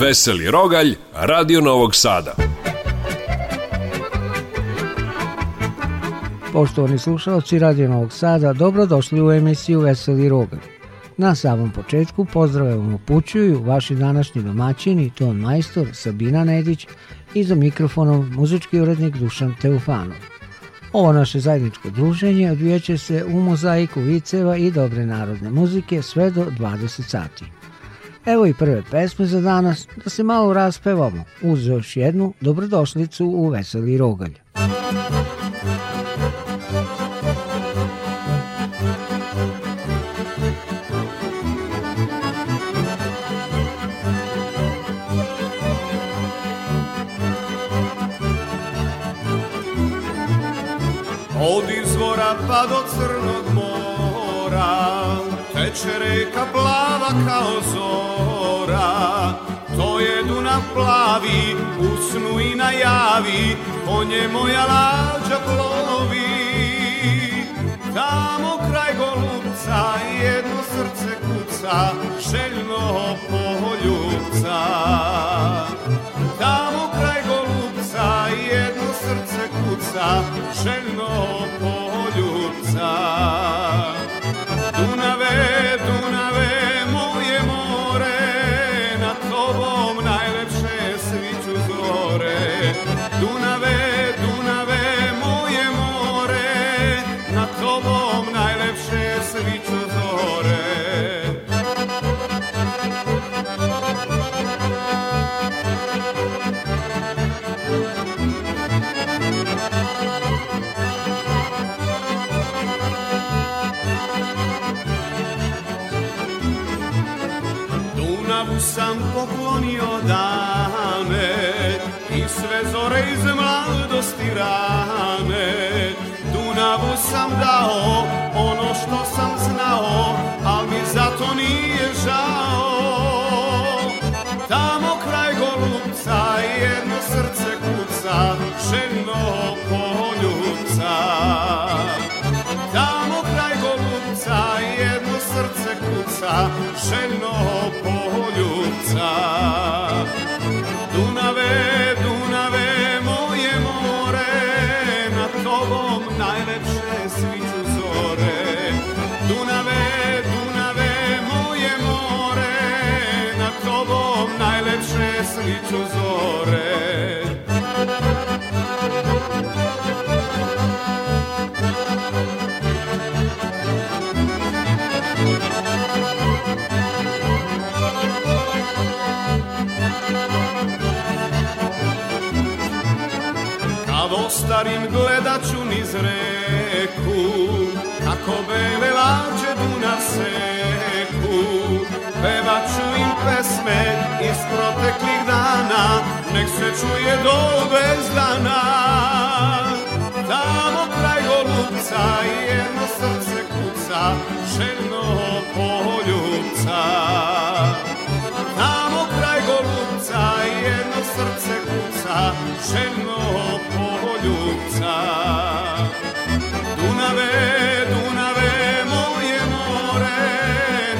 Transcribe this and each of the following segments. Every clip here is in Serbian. Veseli Rogalj, Radio Novog Sada. Poštovani slušalci Radio Novog Sada, dobrodošli u emisiju Veseli Rogalj. Na samom početku pozdravljam upućuju vaši današnji domaćini, ton majstor Sabina Nedić i za mikrofonom muzički urednik Dušan Teufanov. Ovo naše zajedničko druženje odvijeće se u mozaiku viceva i dobre narodne muzike sve do 20 sati. Evo i prve pesme za danas, da se malo raspevamo uz još jednu dobrodošlicu u Veseli Rogalj. Od izvora pa do crna naše reka plava kao zora To je Dunav plavi, usnu i najavi, javi Po nje moja lađa plovi Tamo kraj golubca jedno srce kuca Želja sam dao ono što sam znao, al mi zato nije žao. Tamo kraj golubca jedno srce kuca, ženo poljubca. Tamo kraj golubca jedno srce kuca, ženo poljubca. pesnicu zore Nad ostarim gledat ću niz reku Kako bele lađe Dunav seku Pevat ću im pesme iz proteklih dana Nek se čuje do bezdana Tamo kraj golubca jedno srce kuca Željno poljubca željno poljubca. Dunave, Dunave, moje more,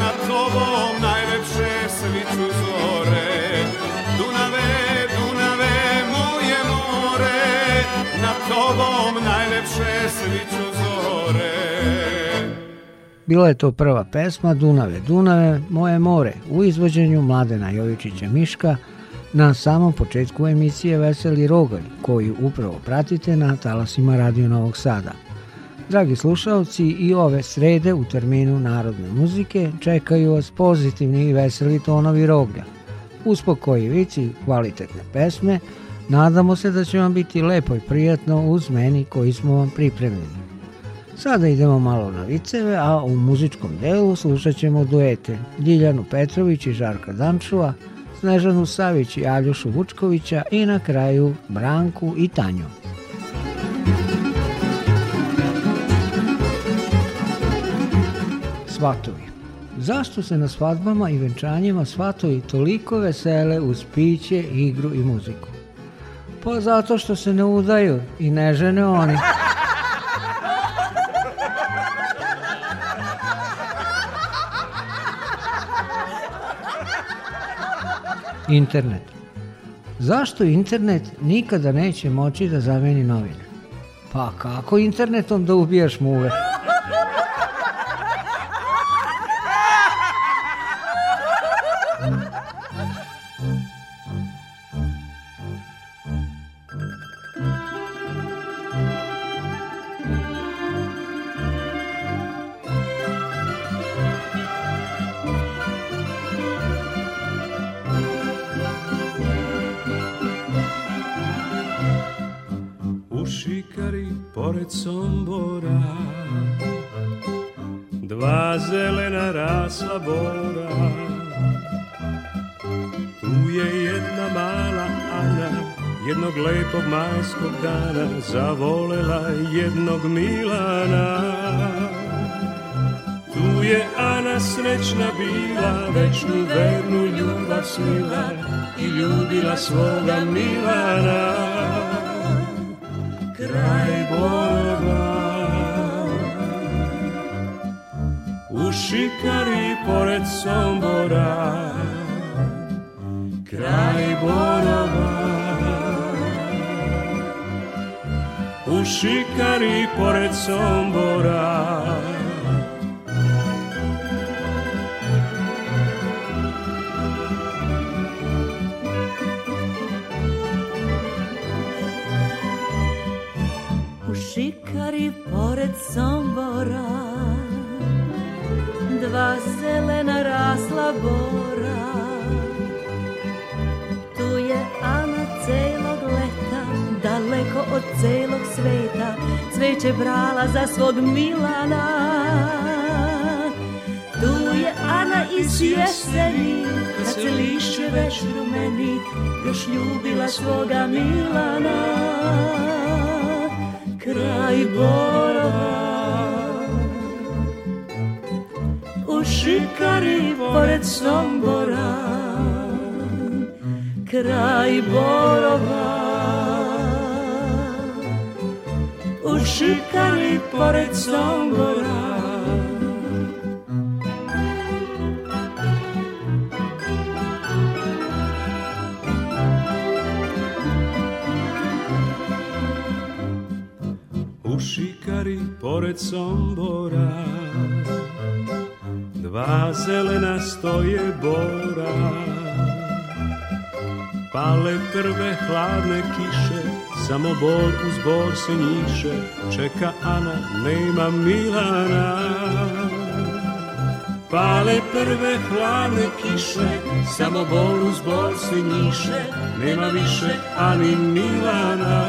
na tobom najlepše sviću zore. Dunave, Dunave, moje more, na tobom najlepše sviću zore. Bila je to prva pesma Dunave, Dunave, moje more u izvođenju Mladena Jovičića Miška – na samom početku emisije Veseli Rogalj, koji upravo pratite na talasima Radio Novog Sada. Dragi slušalci, i ove srede u terminu narodne muzike čekaju vas pozitivni i veseli tonovi roglja. Uspokojivici, kvalitetne pesme, nadamo se da će vam biti lepo i prijatno uz meni koji smo vam pripremili. Sada idemo malo na viceve, a u muzičkom delu slušat ćemo duete Ljiljanu Petrović i Žarka Dančuva – Snežanu Savić i Aljošu Vučkovića i na kraju Branku i Tanju. Svatovi Zašto se na svadbama i venčanjima svatovi toliko vesele uz piće, igru i muziku? Pa zato što se ne udaju i ne žene oni. internet. Zašto internet nikada neće moći da zameni novine? Pa kako internetom da ubijaš muve? zavolela jednog Milana Tu je Ana srećna bila, večnu vernu ljubav snila I ljubila svoga Milana cari por el sombra. od celog sveta Cveće brala za svog Milana Tu je Ana iz jeseni Kad se lišće već rumeni Još ljubila svoga Milana Kraj Borova U Šikari pored Sombora Kraj Borova uscicare pare zambora Ušikari pored sombora Dva zelena stoje bora Pale prve hladne kiše Samo bor uz bor se njiše, čeka Ana, nema Milana. Pale prve hladne kiše, samo bor uz bor se njiše, nema više ani Milana.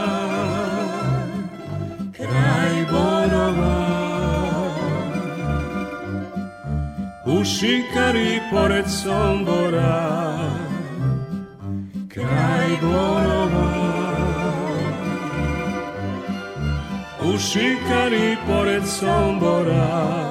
Kraj borova, u šikari pored Sombora, kraj borova. u pored Sombora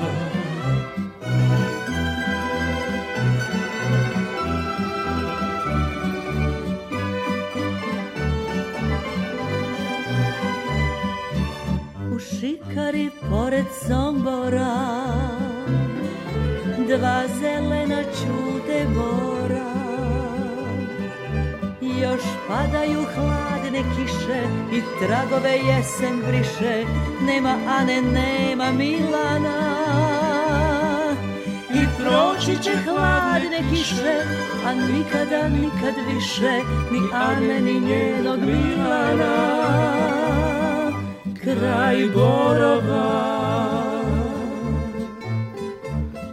Ušikari pored Sombora Dva zelena još padaju hladne kiše i tragove jesen briše nema Ane, nema Milana i proći će hladne kiše a nikada, nikad više ni Ane, ni njenog Milana kraj Borova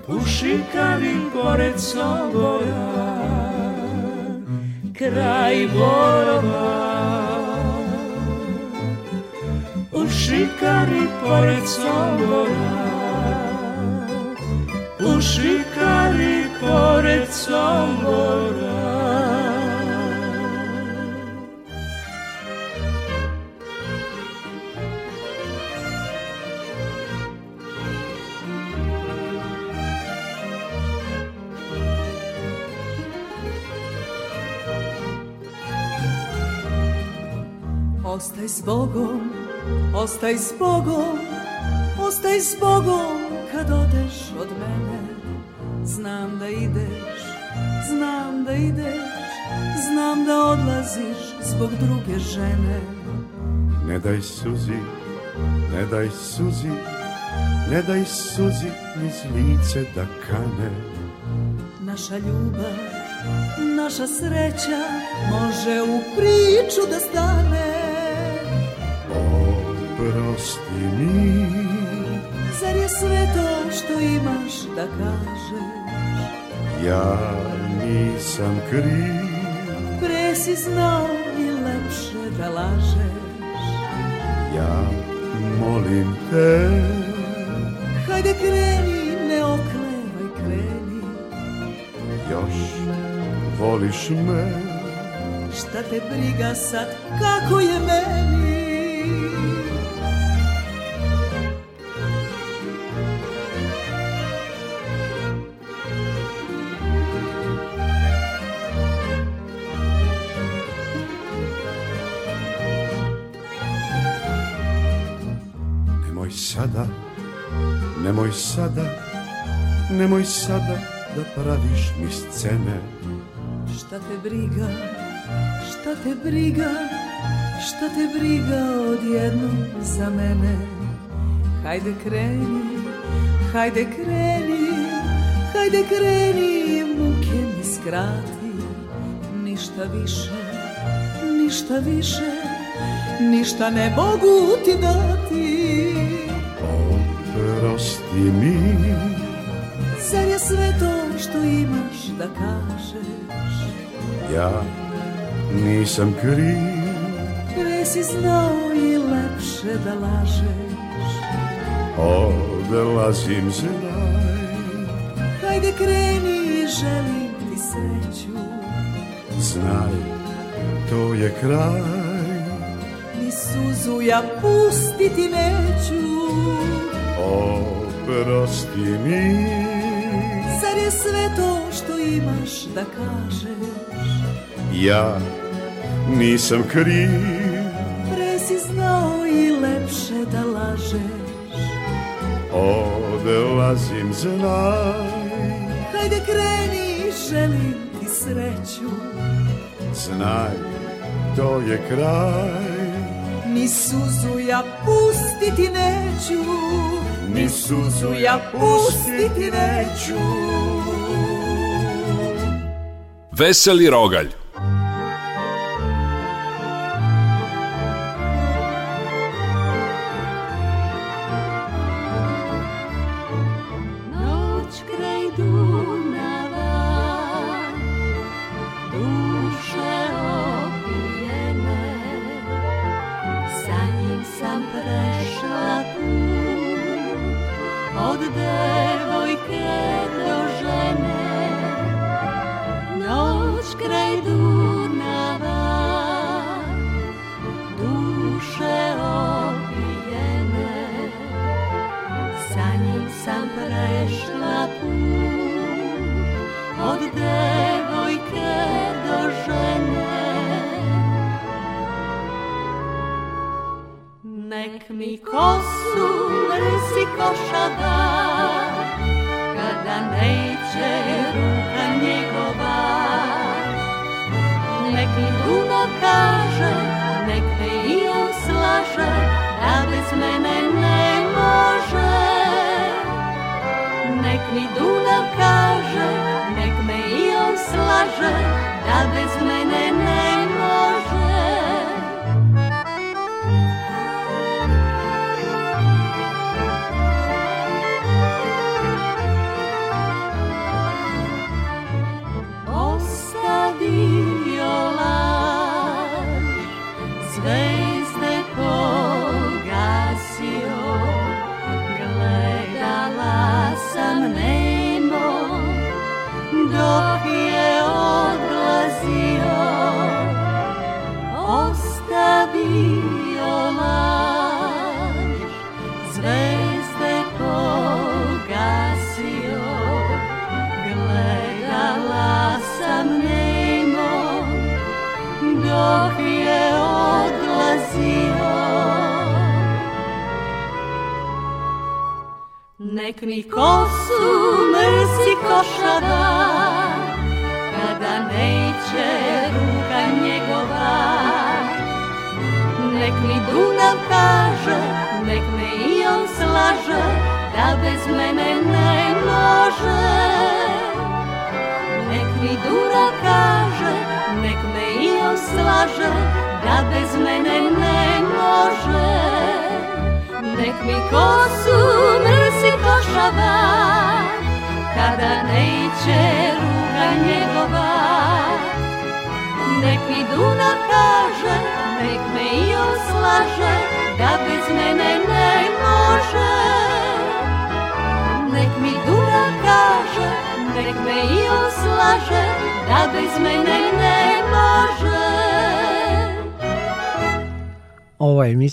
pušikavi pored Soboja kraj Borova U šikari pored Sombora U šikari pored Sombora Ostaj s Bogom, ostaj s Bogom, ostaj s Bogom kad odeš od mene. Znam da ideš, znam da ideš, znam da odlaziš zbog druge žene. Ne daj suzi, ne daj suzi, ne daj suzi niz lice da kane. Naša ljubav, naša sreća može u priču da stane prosti mi Zar je sve to što imaš da kažeš? Ja nisam kriv Pre si znao i lepše da lažeš Ja molim te Hajde kreni, ne oklevaj, kreni Još voliš me Šta te briga sad, kako je meni? Nemoj sada, nemoj sada da praviš mi scene Šta te briga, šta te briga, šta te briga odjednom za mene Hajde kreni, hajde kreni, hajde kreni muke mi skrati Ništa više, ništa više, ništa ne mogu ti dati i mi Zar je sve to što imaš da kažeš? Ja nisam kriv Pre si znao i lepše da lažeš Odelazim se daj Hajde kreni i želim ti sreću Znaj, to je kraj Ni suzu ja pustiti neću Oh prosti mi Zar je sve to što imaš da kažeš Ja nisam kriv Pre si znao i lepše da lažeš Odelazim znaj Hajde kreni, želim ti sreću Znaj, to je kraj Ni suzu ja pustiti neću Ni suzu ja pustiti neću Veseli rogalj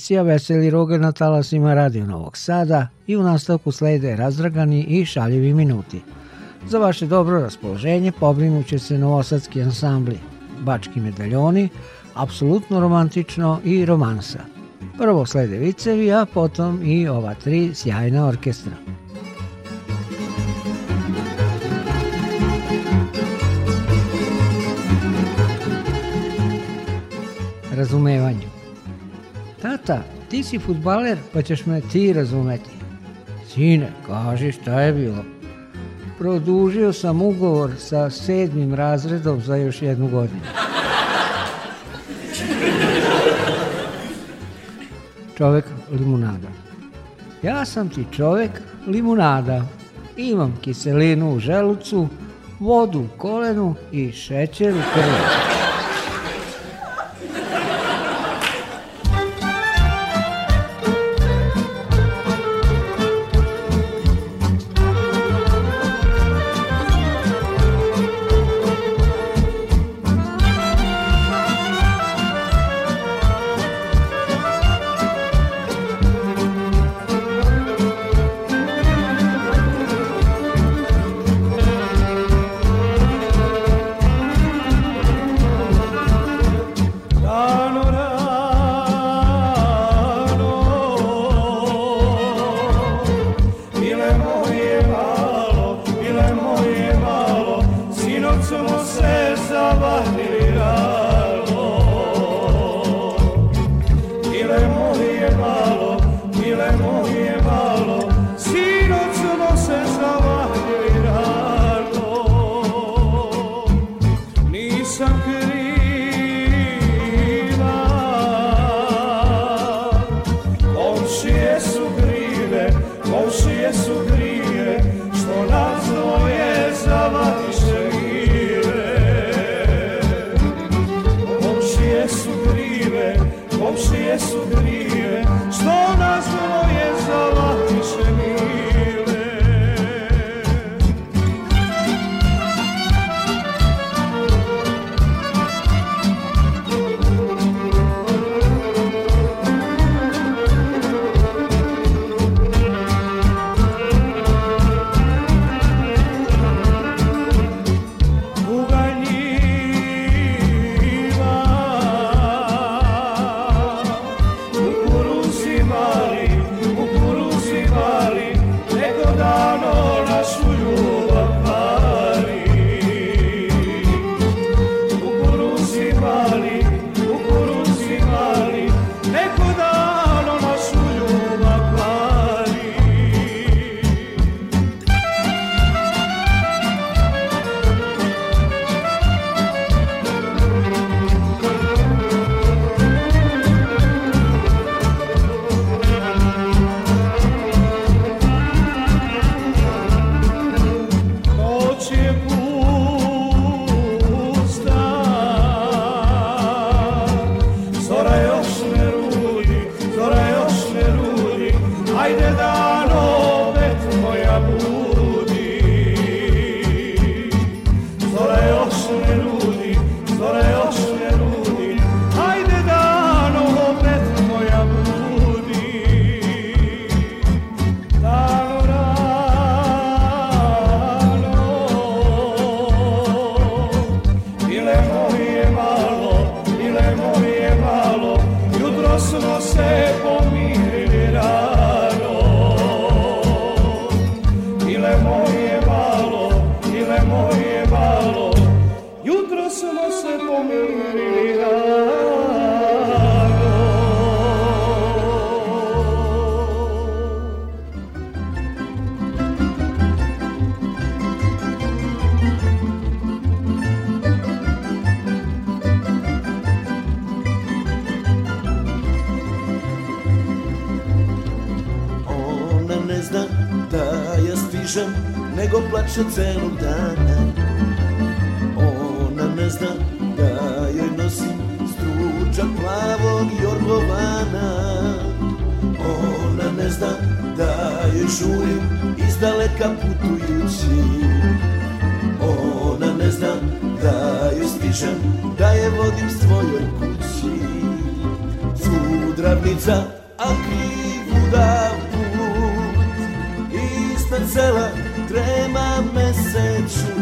emisija Veseli roge na talasima Radio Novog Sada i u nastavku slede razdragani i šaljivi minuti. Za vaše dobro raspoloženje pobrinuće se novosadski ansambli Bački medaljoni, apsolutno romantično i romansa. Prvo slede vicevi, a potom i ova tri sjajna orkestra. Razumevanje tata, ti si futbaler, pa ćeš me ti razumeti. Sine, kaži šta je bilo. Produžio sam ugovor sa sedmim razredom za još jednu godinu. Čovek limunada. Ja sam ti čovek limunada. Imam kiselinu u želucu, vodu u kolenu i šećer u krvi. smo se pomirili rano. Ona ne zna da ja stižem, nego plače celog dana majka putujući Ona ne zna da ju stižem, da je vodim svojoj kući Svudravnica, a krivuda put Ispred sela trema meseču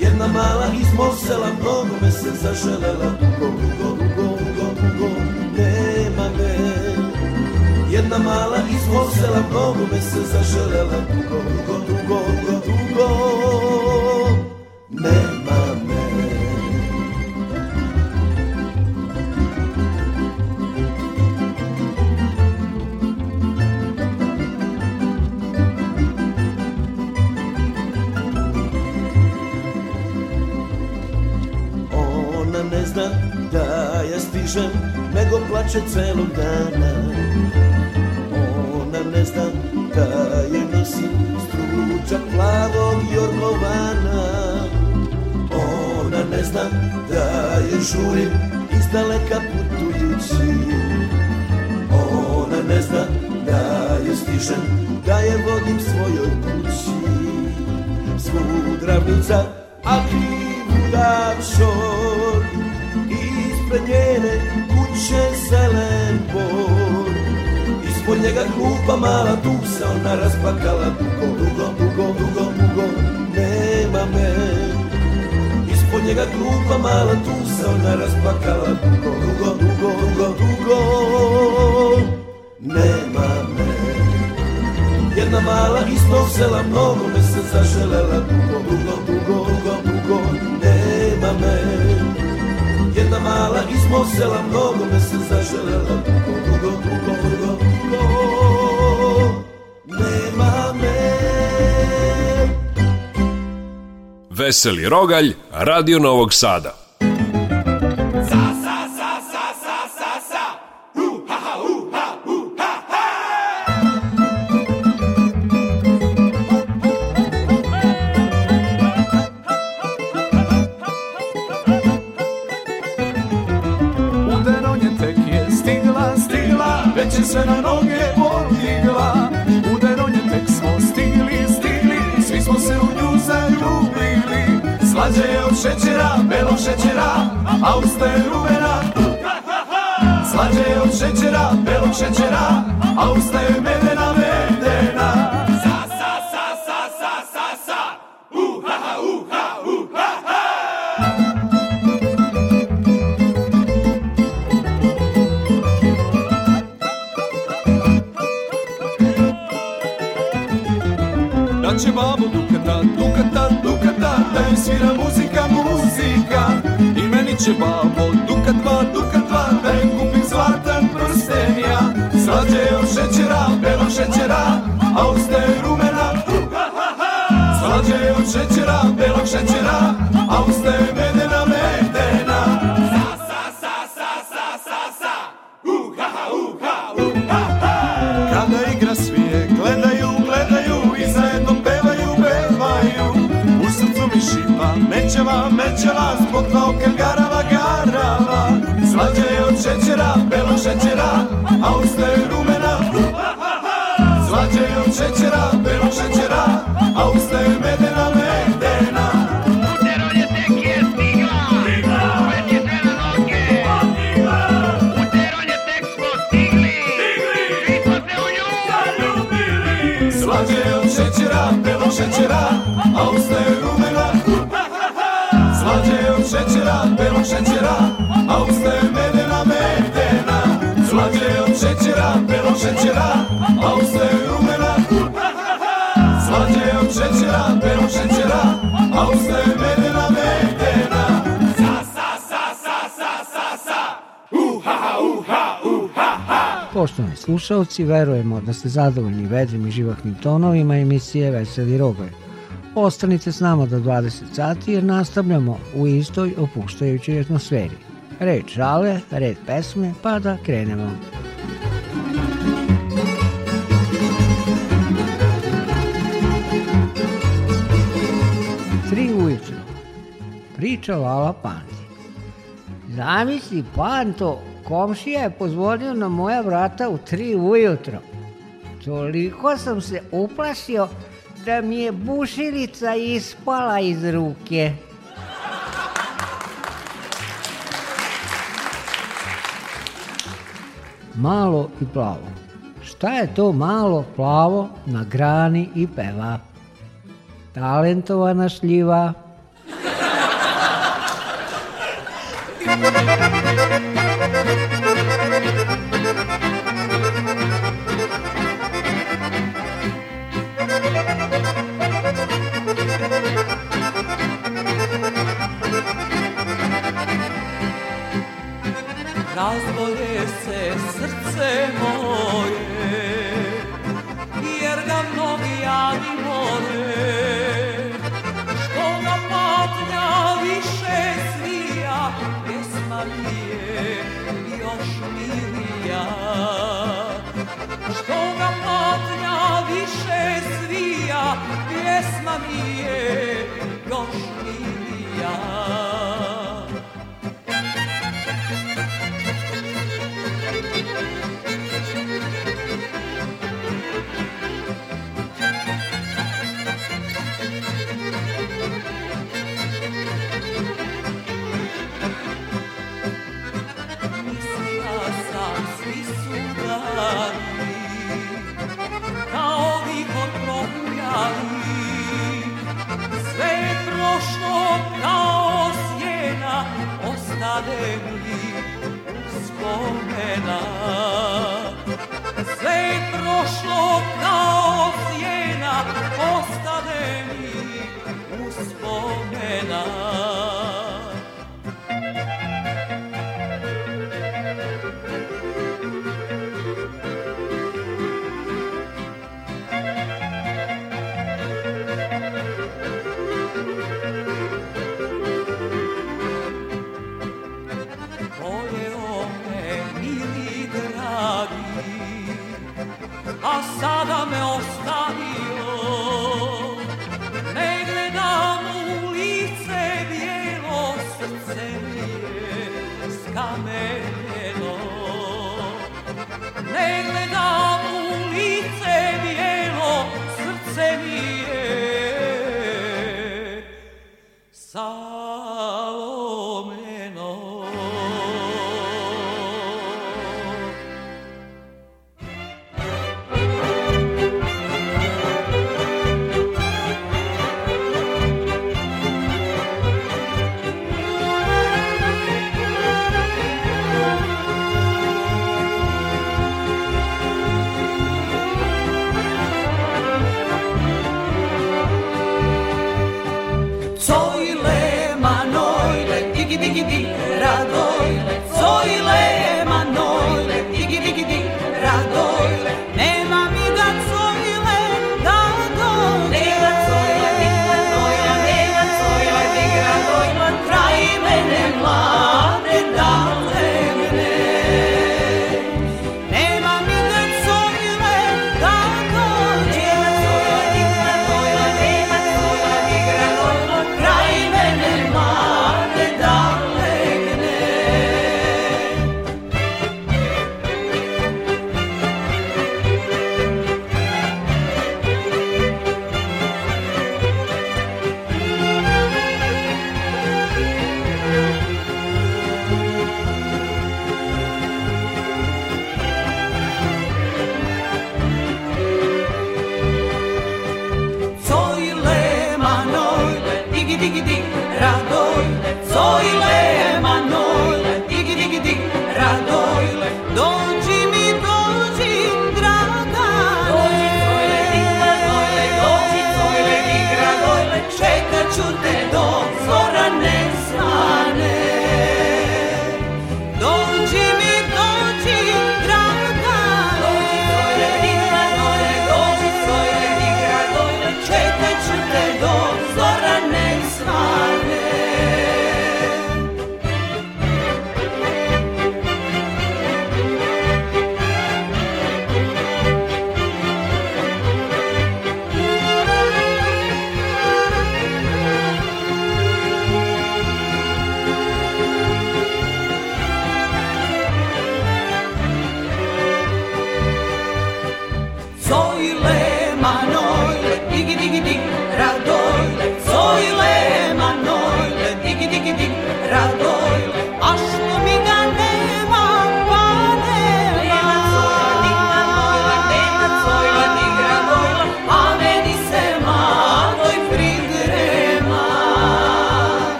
Jedna mala iz mog mnogo me se zaželela mnogo me se zaželela dugo, dugo, dugo, dugo, dugo nema me Ona ne zna da ja stižem nego plače cve dušan da je vodim svojoj kući Svu dravnica, a krivu dam šor Ispred njene kuće zelen bor Ispod njega glupa mala duksa, ona raspakala dugo, dugo, dugo, dugo, dugo Nema me Ispod njega glupa mala duksa, ona raspakala dugo, dugo, dugo, dugo, dugo Nema me Jedna mala iz tog sela mnogo me se zaželela Dugo, dugo, dugo, dugo, dugo nema me Jedna mala iz mog sela mnogo me se zaželela Dugo, dugo, dugo, dugo, dugo nema me Veseli Rogalj, Radio Novog Sada a ustaje medena, medena. Sa, sa, sa, sa, sa, sa, sa, u, ha, ha, u, ha, u, ha, ha. Daće mamu dukata, dukata, dukata, da im svira muzika, muzika. I meni će babo dukat, babo, a ostaje rumena Slađe od šećera, belog šećera, a ostaje šećera, belo šećera, a usta je rumena. Svađa je od šećera, belo šećera, a usta je medena, medena. Sa, sa, sa, sa, sa, sa, sa, uha, uha, uha, ha. Poštovani slušalci, verujemo da ste zadovoljni vedrim i živahnim tonovima emisije Veseli Rogovi. Ostanite s nama do 20 sati jer nastavljamo u istoj opuštajućoj atmosferi. Reč žale, red pesme, pa da krenemo. čavala Panti. Zamisli, Panto, komšija je pozvonio na moja vrata u tri ujutro. Toliko sam se uplašio da mi je bušilica ispala iz ruke. Malo i plavo. Šta je to malo plavo na grani i peva? Talentovana šljiva. Thank you. radenih uspomena.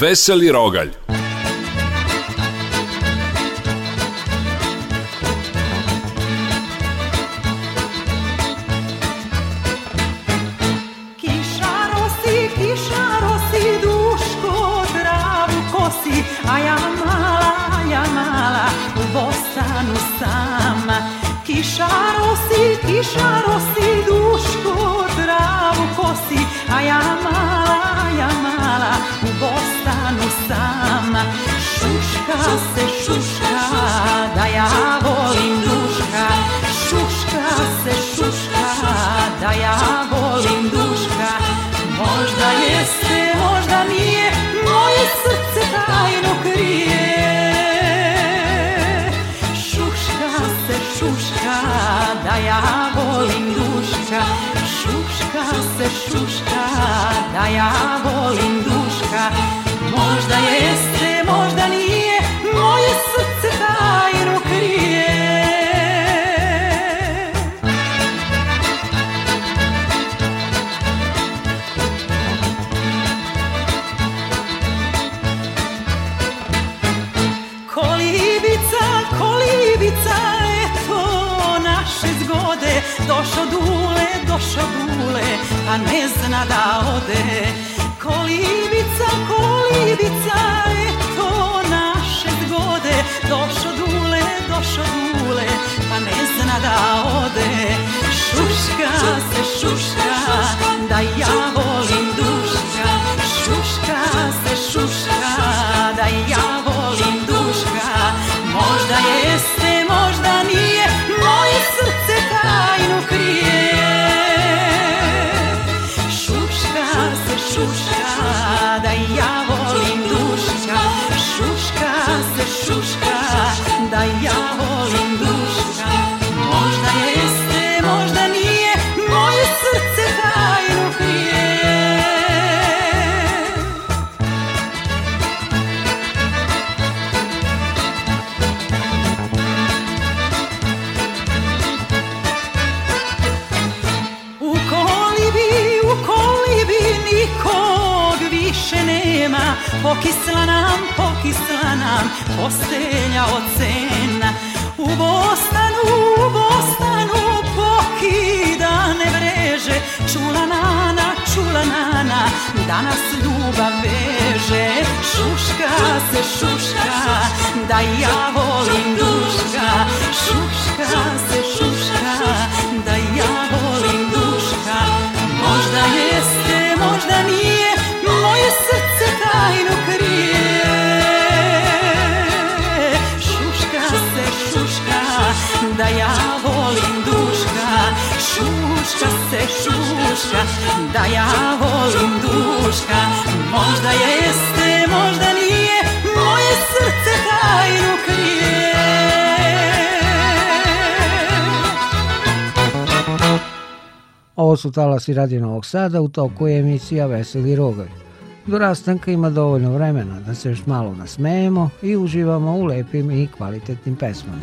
Veseli rogalj. Ovo su talasi radi Novog Sada, u toku je emisija Veseli rogovi. Do rastanka ima dovoljno vremena da se još malo nasmejemo i uživamo u lepim i kvalitetnim pesmama.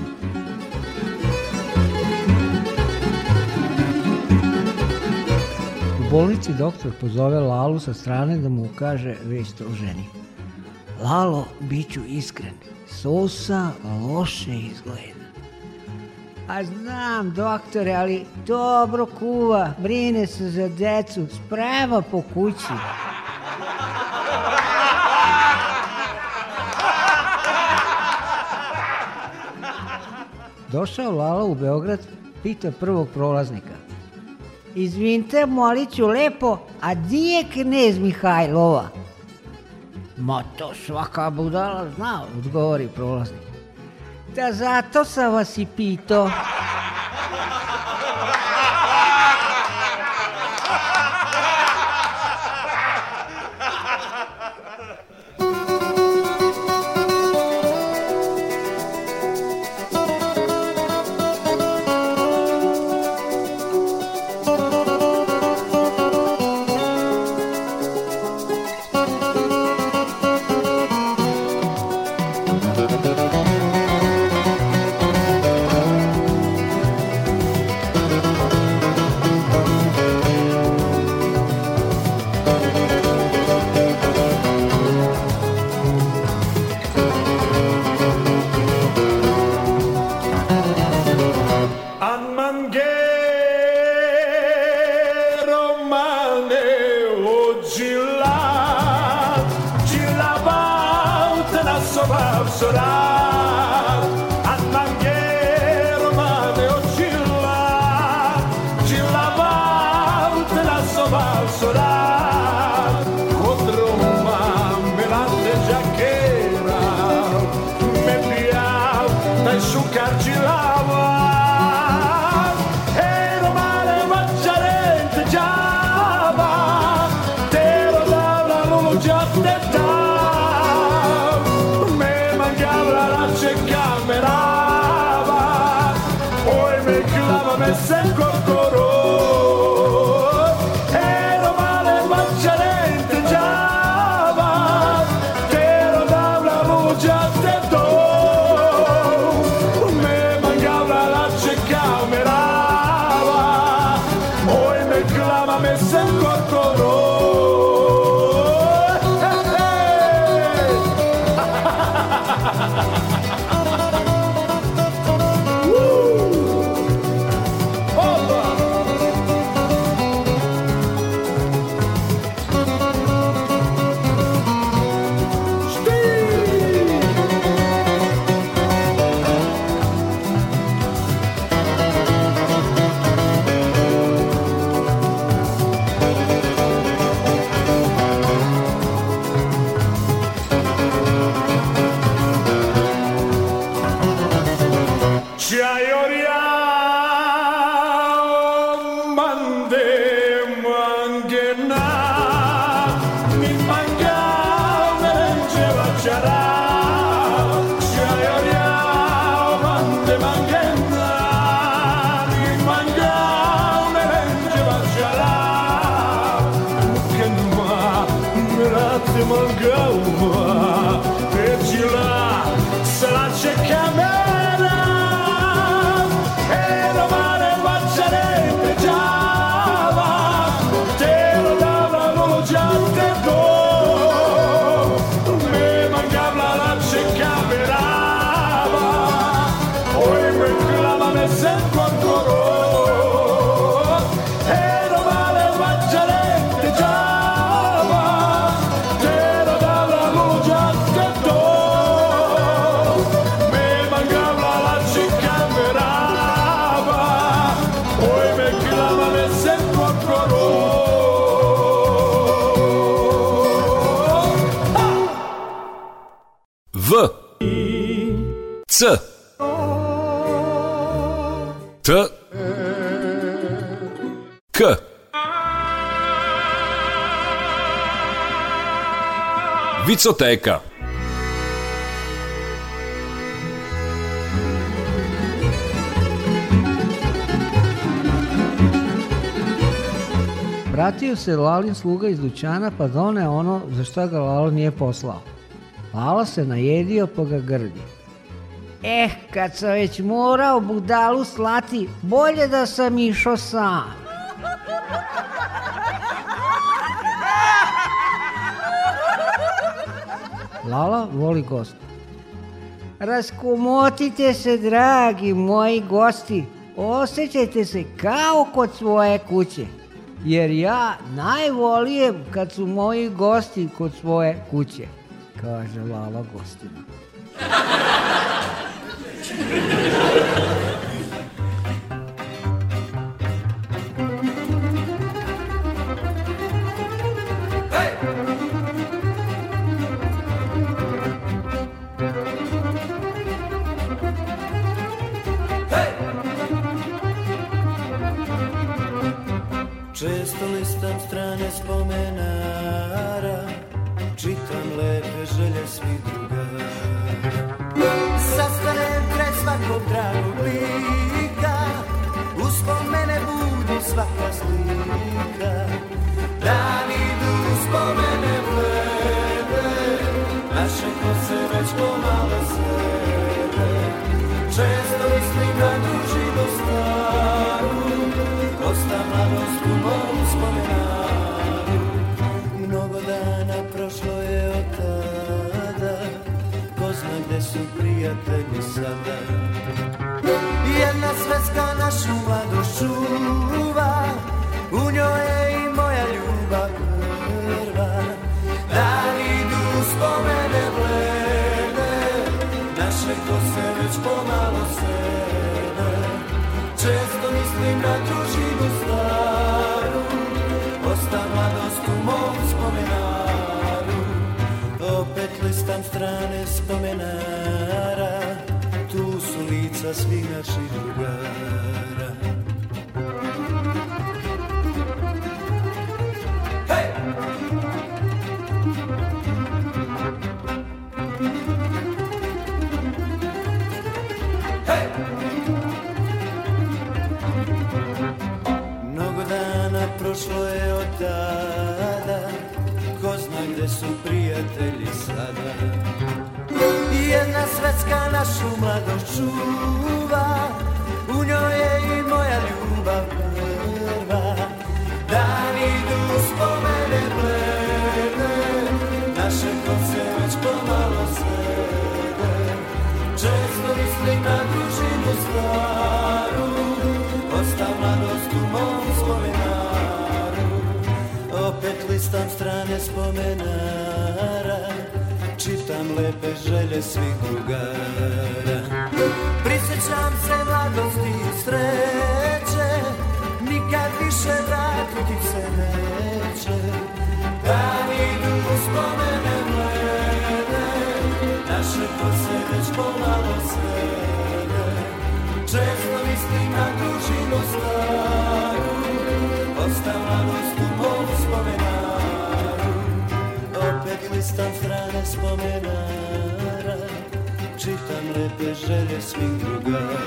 U bolnici doktor pozove Lalu sa strane da mu ukaže vest o ženi. Lalo, bit ću iskren, Sosa loše izgleda. A znam, doktore, ali dobro kuva, brine se za decu, sprava po kući. Došao Lala u Beograd, pita prvog prolaznika. Izvinite, moliću lepo, a di je knez Mihajlova? Ma to svaka budala zna, odgovori prolaznik. Tasato Savasipito. Picoteka. Vratio se Lalin sluga iz dućana pa doneo ono za što ga Lalo nije poslao. Lala se najedio pa ga grdi. Eh, kad sam već morao budalu slati, bolje da sam išao sam. Lala voli gost. Raskomotite se, dragi moji gosti, osjećajte se kao kod svoje kuće, jer ja najvolijem kad su moji gosti kod svoje kuće, kaže Lala gostima. Često listam strane spomenara Čitam lepe želje svih drugara Sastanem kraj svakog dragog lika Uspomene budu svaka slika Dan idu uspomene blede Naše kose već pomalo sve prijatelji sada Jedna sveska našu mladost čuva U njoj je i moja ljubav prva Dan idu spomene blede Naše kose već pomalo sede Često mislim na družinu staru Osta mladost strane spomenara Tu su lica svih naših drugara hey! Hey! prošlo je od tada Ko zna gde su prijatelji sada Hrvatska našu mladost čuva U njoj je i moja ljubav prva Dan idu spomene blede Naše koce već pomalo svede Često mislim na družinu staru Osta mladost u mom spomenaru Opet listam strane spomenaru sam lepe želje svih drugara Prisjećam se mladosti i sreće Nikad više vratiti se neće Dan idu spomene mlede Naše kose već polalo svede Često mislim na tužinu staru Ostala noć listam strane spomenara Čitam lepe želje svih drugara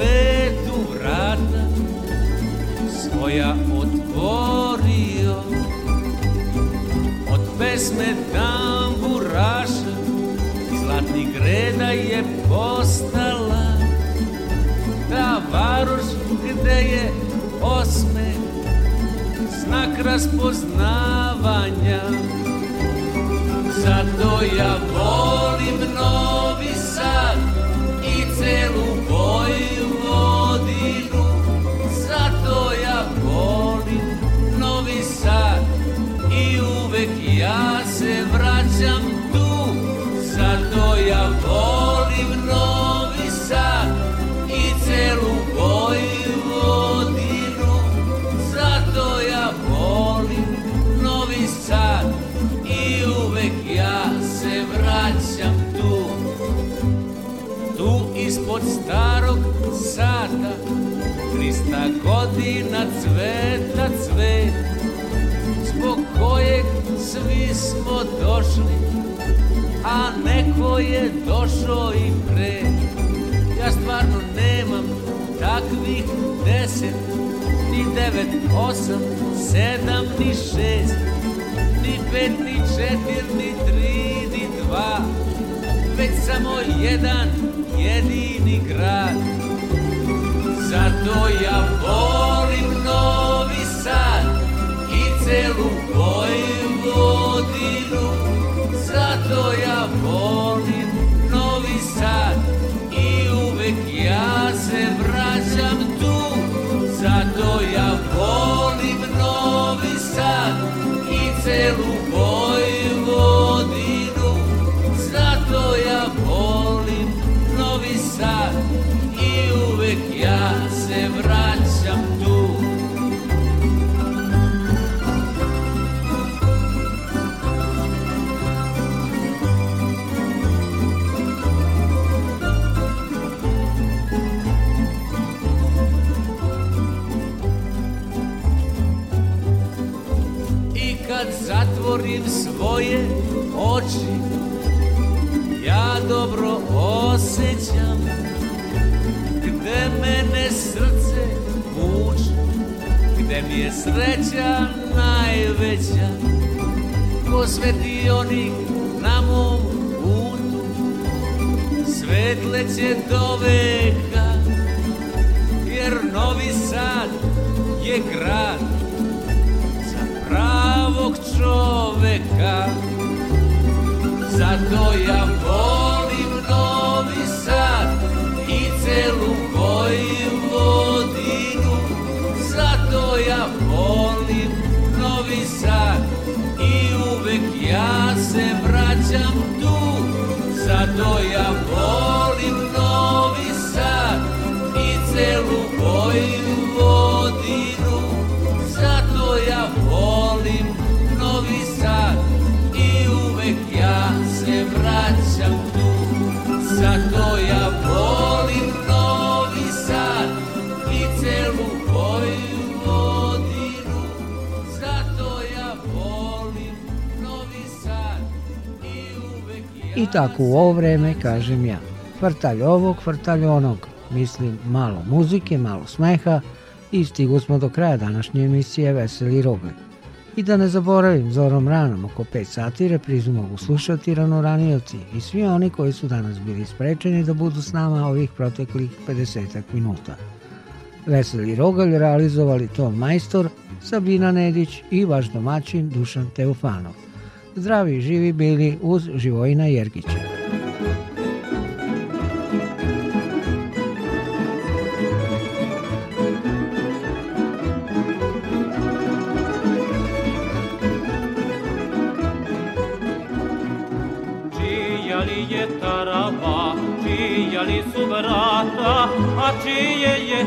svetu vrata svoja otvorio od pesme tamburaša zlatni greda je postala ta varoš gde je osme znak raspoznavanja zato ja volim Novi Sad i celu boju godina cveta cvet Zbog kojeg svi smo došli A neko je došao i pre Ja stvarno nemam takvih deset Ni devet, osam, sedam, ni šest Ni pet, ni četir, ni tri, ni dva Već samo jedan jedini grad Zato ja volim Novi Sad i celu Vojvodinu. Zato ja volim Novi Sad i uvek ja se vraćam tu. Zato ja volim Novi Sad i celu tvoje oči ja dobro osjećam gde mene srce vuče gde mi je sreća najveća ko svetionik na mom putu svetleće do veka jer Novi Sad je grad za pravi pravog čoveka Zato ja volim Novi Sad i celu Vojvodinu Zato ja volim Novi Sad i uvek ja se vraćam tu Zato ja volim I tako u ovo vreme, kažem ja, kvartalj ovog, kvartalj onog. Mislim, malo muzike, malo smeha i stigu smo do kraja današnje emisije Veseli Roblj. I da ne zaboravim, zorom ranom oko 5 sati reprizu mogu slušati ranoranioci i svi oni koji su danas bili sprečeni da budu s nama ovih proteklih 50 minuta. Veseli Rogalj realizovali to Majstor, Sabina Nedić i vaš domaćin Dušan Teofanov. Zdravi živi bili uz Živojina Jergića. Čija li je tarava, čija li su vrata, a čije je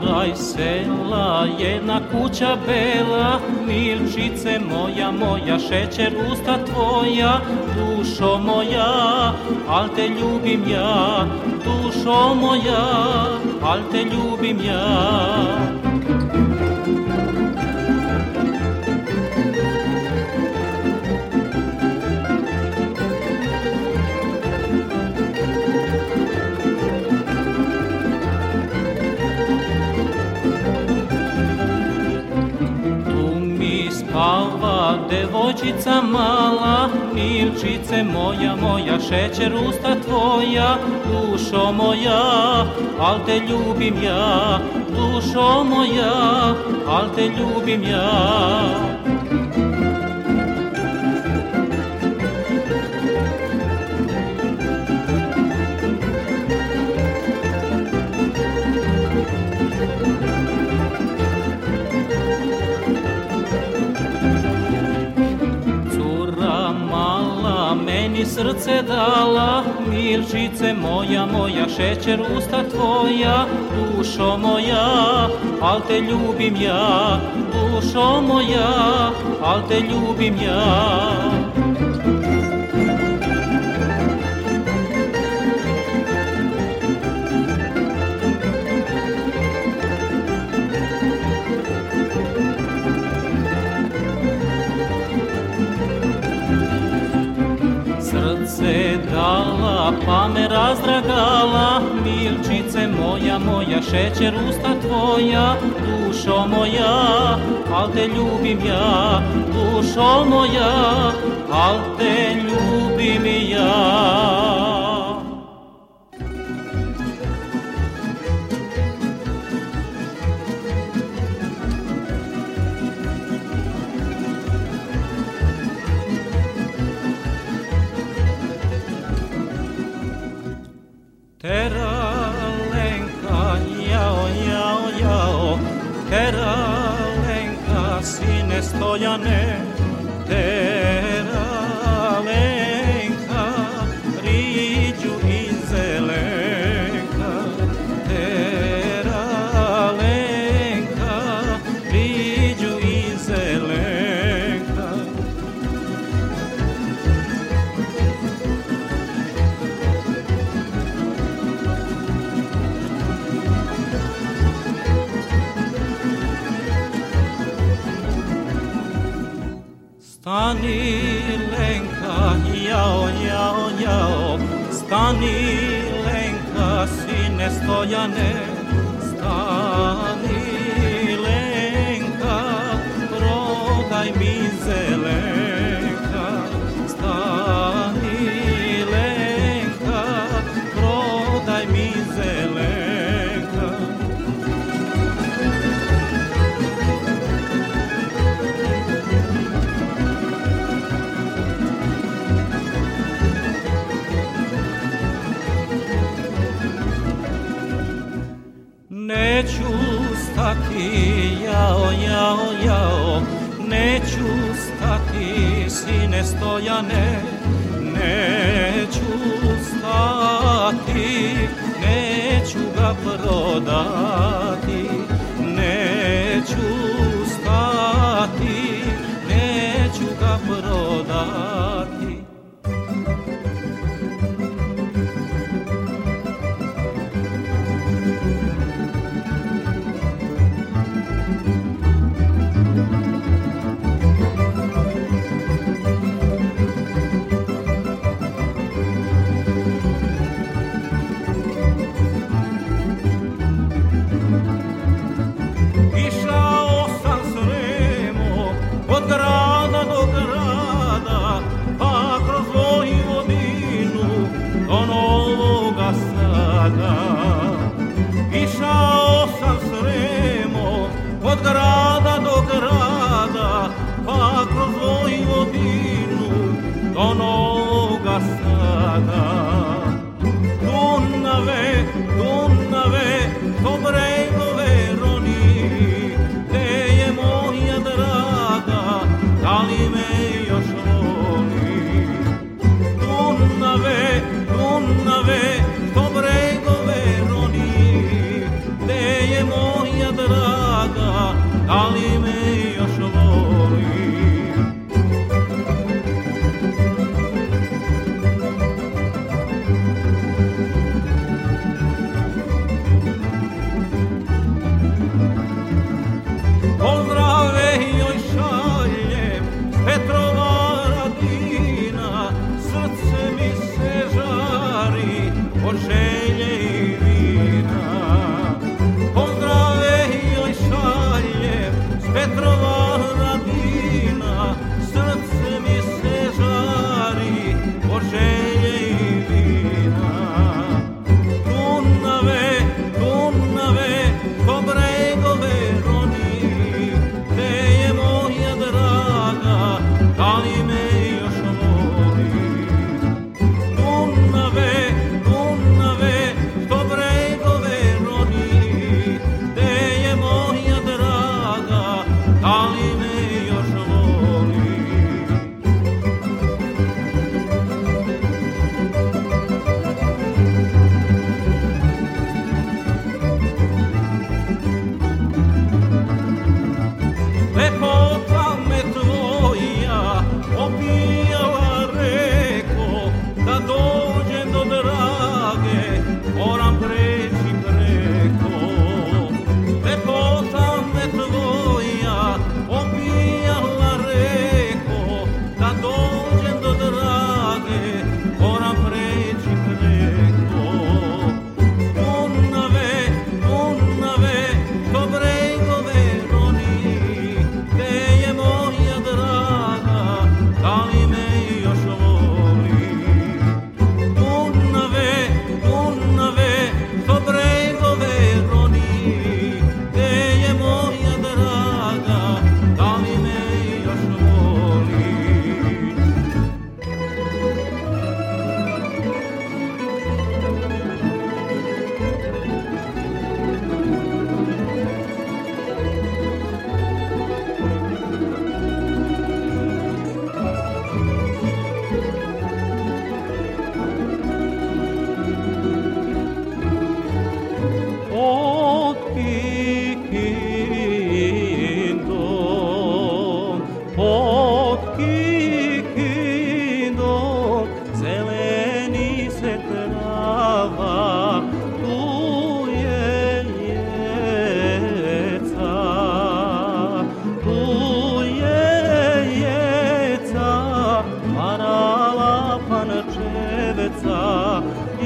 kraj sela jedna kuća bela Milčice moja, moja, šećer usta tvoja Dušo moja, al te ljubim ja Dušo moja, al te ljubim ja devojčica mala, Milčice moja, moja, šećer usta tvoja, dušo moja, al te ljubim ja, dušo moja, al te ljubim ja. srce dala, milčice moja, moja, šećer usta tvoja, dušo moja, al te ljubim ja, dušo moja, al te ljubim ja. dragala, pa me razdragala, milčice moja, moja, šećer usta tvoja, dušo moja, al te ljubim ja, dušo moja, al te ljubim ja. Kera, Lenka, Sine, Stojane, te Magallanes jao, jao, jao, neću stati, sine stojane, neću stati, neću ga prodati.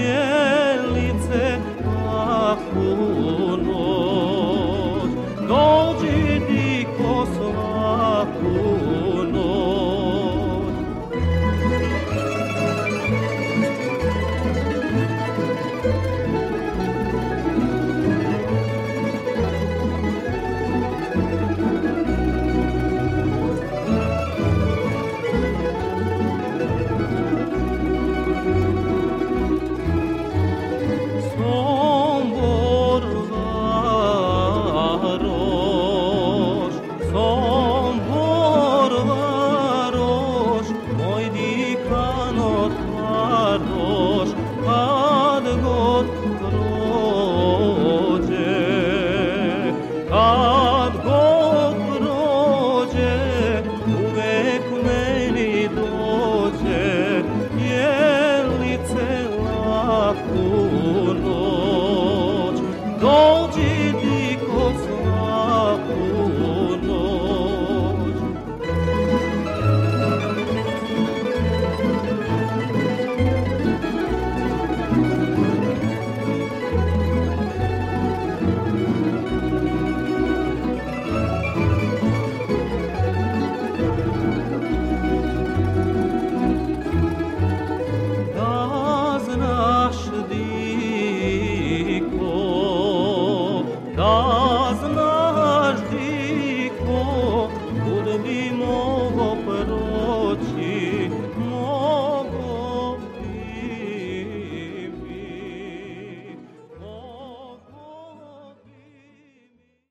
bien.